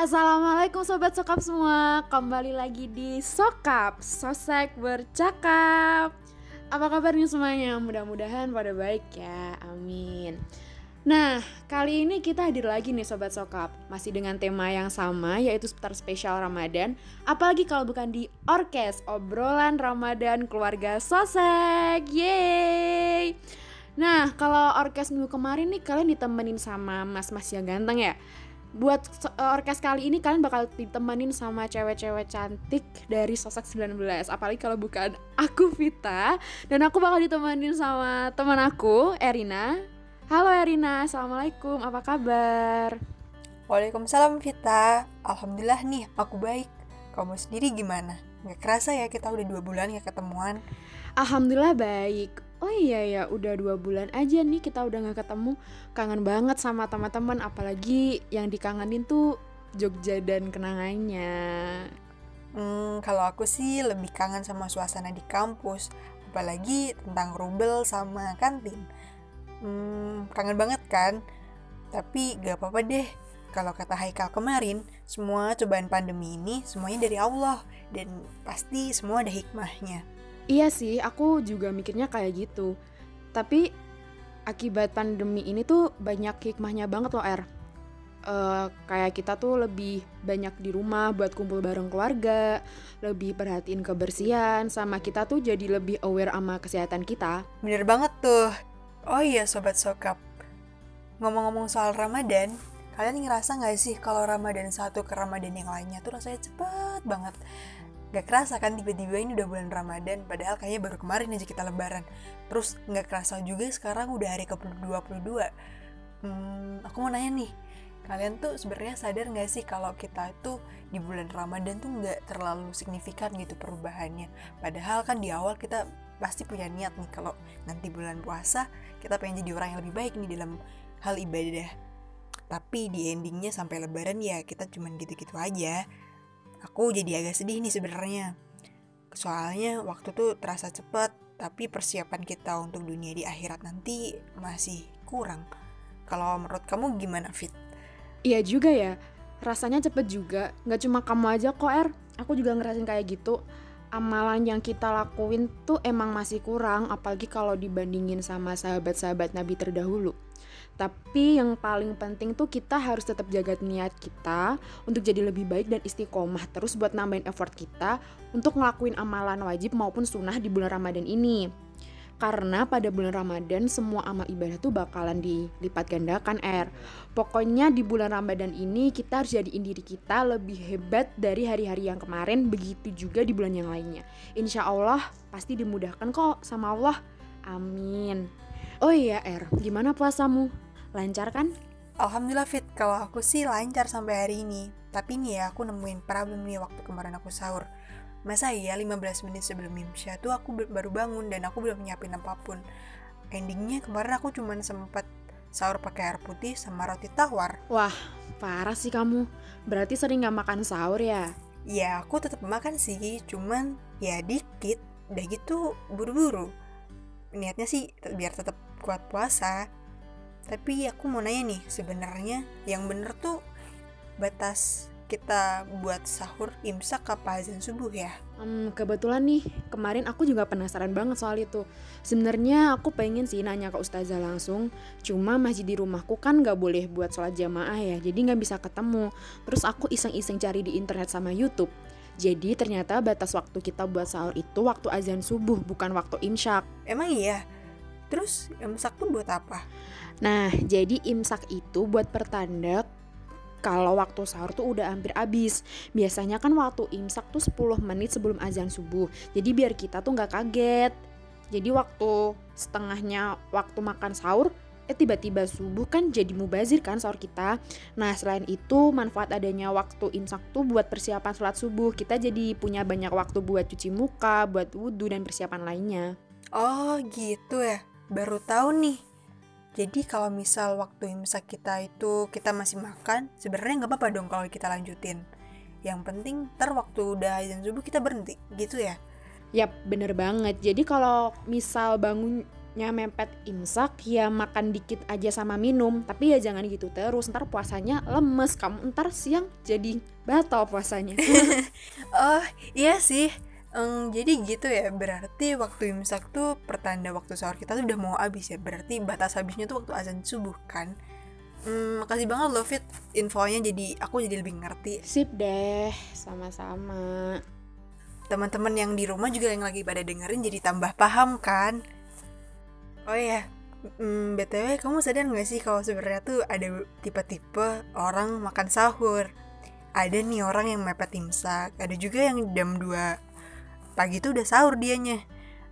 Assalamualaikum sobat sokap semua. Kembali lagi di Sokap Sosek bercakap. Apa kabarnya semuanya? Mudah-mudahan pada baik ya. Amin. Nah, kali ini kita hadir lagi nih Sobat Sokap. Masih dengan tema yang sama yaitu seputar spesial Ramadan. Apalagi kalau bukan di Orkes Obrolan Ramadan Keluarga Sosek. Yeay! Nah, kalau orkes minggu kemarin nih kalian ditemenin sama mas-mas yang ganteng ya buat uh, orkes kali ini kalian bakal ditemenin sama cewek-cewek cantik dari sosok 19 apalagi kalau bukan aku Vita. Dan aku bakal ditemenin sama teman aku Erina. Halo Erina. Assalamualaikum. Apa kabar? Waalaikumsalam Vita. Alhamdulillah nih aku baik. Kamu sendiri gimana? Gak kerasa ya kita udah dua bulan gak ketemuan. Alhamdulillah baik Oh iya ya, udah dua bulan aja nih kita udah gak ketemu. Kangen banget sama teman-teman, apalagi yang dikangenin tuh Jogja dan kenangannya. Hmm, kalau aku sih lebih kangen sama suasana di kampus, apalagi tentang rubel sama kantin. Hmm, kangen banget kan? Tapi gak apa-apa deh. Kalau kata Haikal kemarin, semua cobaan pandemi ini semuanya dari Allah dan pasti semua ada hikmahnya. Iya sih, aku juga mikirnya kayak gitu. Tapi akibat pandemi ini tuh banyak hikmahnya banget loh, Er. Uh, kayak kita tuh lebih banyak di rumah buat kumpul bareng keluarga, lebih perhatiin kebersihan, sama kita tuh jadi lebih aware sama kesehatan kita. Bener banget tuh. Oh iya Sobat Sokap, ngomong-ngomong soal Ramadan, kalian ngerasa gak sih kalau Ramadan satu ke Ramadan yang lainnya tuh rasanya cepet banget? Gak kerasa kan tiba-tiba ini udah bulan Ramadan Padahal kayaknya baru kemarin aja kita lebaran. Terus gak kerasa juga sekarang udah hari ke-22 Hmm, aku mau nanya nih Kalian tuh sebenarnya sadar gak sih kalau kita itu di bulan Ramadan tuh gak terlalu signifikan gitu perubahannya? Padahal kan di awal kita pasti punya niat nih kalau nanti bulan puasa kita pengen jadi orang yang lebih baik nih dalam hal ibadah. Tapi di endingnya sampai lebaran ya kita cuman gitu-gitu aja Aku jadi agak sedih nih sebenarnya. Soalnya waktu tuh terasa cepat, tapi persiapan kita untuk dunia di akhirat nanti masih kurang. Kalau menurut kamu gimana, Fit? Iya juga ya, rasanya cepet juga. Gak cuma kamu aja kok, Er. Aku juga ngerasain kayak gitu. Amalan yang kita lakuin tuh emang masih kurang, apalagi kalau dibandingin sama sahabat-sahabat Nabi terdahulu. Tapi yang paling penting tuh kita harus tetap jaga niat kita untuk jadi lebih baik dan istiqomah terus buat nambahin effort kita untuk ngelakuin amalan wajib maupun sunnah di bulan Ramadan ini. Karena pada bulan Ramadan semua amal ibadah tuh bakalan dilipat gandakan R. Pokoknya di bulan Ramadan ini kita harus jadiin diri kita lebih hebat dari hari-hari yang kemarin, begitu juga di bulan yang lainnya. Insya Allah pasti dimudahkan kok sama Allah. Amin. Oh iya R, gimana puasamu? Lancar kan? Alhamdulillah Fit, kalau aku sih lancar sampai hari ini. Tapi nih ya, aku nemuin problem nih waktu kemarin aku sahur. Masa iya 15 menit sebelum Imsya tuh aku baru bangun dan aku belum nyiapin apa pun. Endingnya kemarin aku cuma sempat sahur pakai air putih sama roti tawar. Wah, parah sih kamu. Berarti sering gak makan sahur ya? Ya, aku tetap makan sih, cuman ya dikit. Udah gitu buru-buru. Niatnya sih biar tetap kuat puasa tapi aku mau nanya nih sebenarnya yang bener tuh batas kita buat sahur imsak apa azan subuh ya? Hmm, kebetulan nih kemarin aku juga penasaran banget soal itu. Sebenarnya aku pengen sih nanya ke ustazah langsung, cuma masih di rumahku kan nggak boleh buat sholat jamaah ya, jadi nggak bisa ketemu. Terus aku iseng-iseng cari di internet sama YouTube. Jadi ternyata batas waktu kita buat sahur itu waktu azan subuh bukan waktu imsak. Emang iya? Terus imsak tuh buat apa? Nah, jadi imsak itu buat pertanda kalau waktu sahur tuh udah hampir habis. Biasanya kan waktu imsak tuh 10 menit sebelum azan subuh. Jadi biar kita tuh nggak kaget. Jadi waktu setengahnya waktu makan sahur, eh tiba-tiba subuh kan jadi mubazir kan sahur kita. Nah selain itu manfaat adanya waktu imsak tuh buat persiapan sholat subuh. Kita jadi punya banyak waktu buat cuci muka, buat wudhu dan persiapan lainnya. Oh gitu ya baru tahu nih. Jadi kalau misal waktu imsak kita itu kita masih makan, sebenarnya nggak apa-apa dong kalau kita lanjutin. Yang penting ter waktu udah azan subuh kita berhenti, gitu ya? Yap, bener banget. Jadi kalau misal bangun waktunya mepet imsak ya makan dikit aja sama minum tapi ya jangan gitu terus ntar puasanya lemes kamu ntar siang jadi batal puasanya oh iya sih Um, jadi gitu ya, berarti waktu imsak tuh pertanda waktu sahur kita tuh udah mau habis ya. Berarti batas habisnya tuh waktu azan subuh kan. Hmm, makasih banget loh Fit infonya jadi aku jadi lebih ngerti. Sip deh, sama-sama. Teman-teman yang di rumah juga yang lagi pada dengerin jadi tambah paham kan. Oh iya, hmm, btw kamu sadar nggak sih kalau sebenarnya tuh ada tipe-tipe orang makan sahur. Ada nih orang yang mepet imsak, ada juga yang jam 2 pagi tuh udah sahur dianya.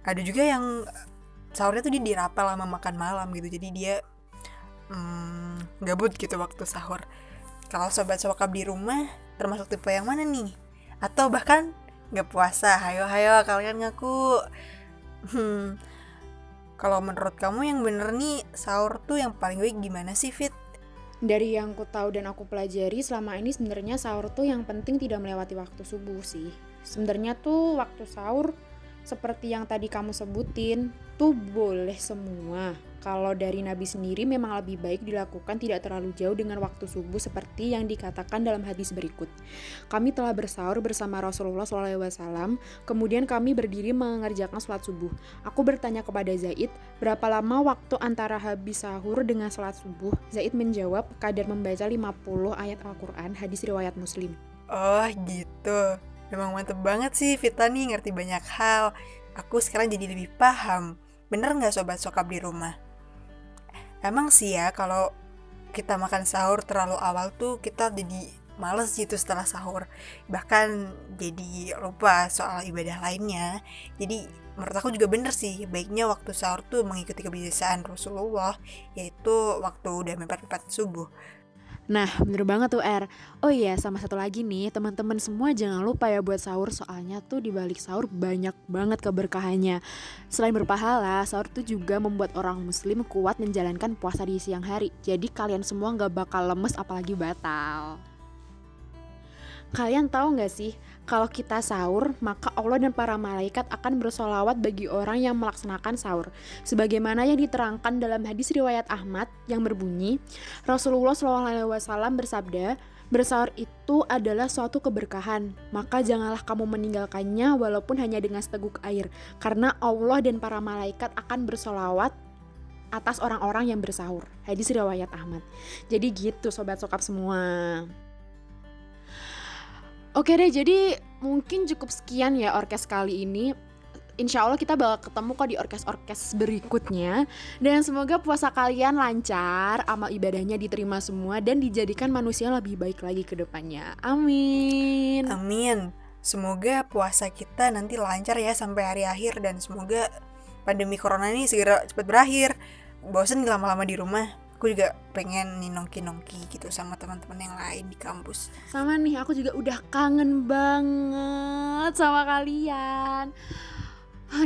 Ada juga yang sahurnya tuh dia dirapel lama makan malam gitu. Jadi dia hmm, gabut gitu waktu sahur. Kalau sobat sokap di rumah termasuk tipe yang mana nih? Atau bahkan nggak puasa? Hayo hayo kalian ngaku. Hmm, kalau menurut kamu yang bener nih sahur tuh yang paling baik gimana sih Fit? Dari yang ku tahu dan aku pelajari selama ini sebenarnya sahur tuh yang penting tidak melewati waktu subuh sih. Sebenarnya tuh waktu sahur seperti yang tadi kamu sebutin tuh boleh semua. Kalau dari Nabi sendiri memang lebih baik dilakukan tidak terlalu jauh dengan waktu subuh seperti yang dikatakan dalam hadis berikut. Kami telah bersahur bersama Rasulullah SAW, kemudian kami berdiri mengerjakan sholat subuh. Aku bertanya kepada Zaid, berapa lama waktu antara habis sahur dengan sholat subuh? Zaid menjawab, kadar membaca 50 ayat Al-Quran, hadis riwayat muslim. Oh gitu. Memang mantep banget sih Vita nih ngerti banyak hal. Aku sekarang jadi lebih paham. Bener nggak sobat sokap di rumah? Emang sih ya kalau kita makan sahur terlalu awal tuh kita jadi males gitu setelah sahur. Bahkan jadi lupa soal ibadah lainnya. Jadi menurut aku juga bener sih baiknya waktu sahur tuh mengikuti kebiasaan Rasulullah yaitu waktu udah mepet-mepet subuh Nah, bener banget tuh R. Oh iya, sama satu lagi nih, teman-teman semua jangan lupa ya buat sahur soalnya tuh di balik sahur banyak banget keberkahannya. Selain berpahala, sahur tuh juga membuat orang muslim kuat menjalankan puasa di siang hari. Jadi kalian semua nggak bakal lemes apalagi batal. Kalian tahu nggak sih, kalau kita sahur, maka Allah dan para malaikat akan bersolawat bagi orang yang melaksanakan sahur. Sebagaimana yang diterangkan dalam hadis riwayat Ahmad yang berbunyi, Rasulullah SAW bersabda, Bersahur itu adalah suatu keberkahan, maka janganlah kamu meninggalkannya walaupun hanya dengan seteguk air, karena Allah dan para malaikat akan bersolawat atas orang-orang yang bersahur. Hadis riwayat Ahmad. Jadi gitu sobat sokap semua. Oke deh, jadi mungkin cukup sekian ya orkes kali ini. Insya Allah kita bakal ketemu kok di orkes-orkes berikutnya. Dan semoga puasa kalian lancar, amal ibadahnya diterima semua Dan dijadikan manusia lebih baik lagi ke depannya. Amin. Amin. Semoga puasa kita nanti lancar ya sampai hari akhir Dan semoga pandemi corona ini segera cepat berakhir. Bosen lama-lama di rumah aku juga pengen nih nongki-nongki gitu sama teman-teman yang lain di kampus. Sama nih aku juga udah kangen banget sama kalian.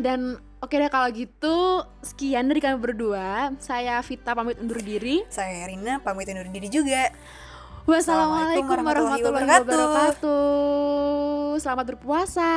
Dan oke deh kalau gitu sekian dari kami berdua. Saya Vita pamit undur diri. Saya Rina pamit undur diri juga. Wassalamualaikum warahmatullahi wabarakatuh. Selamat berpuasa.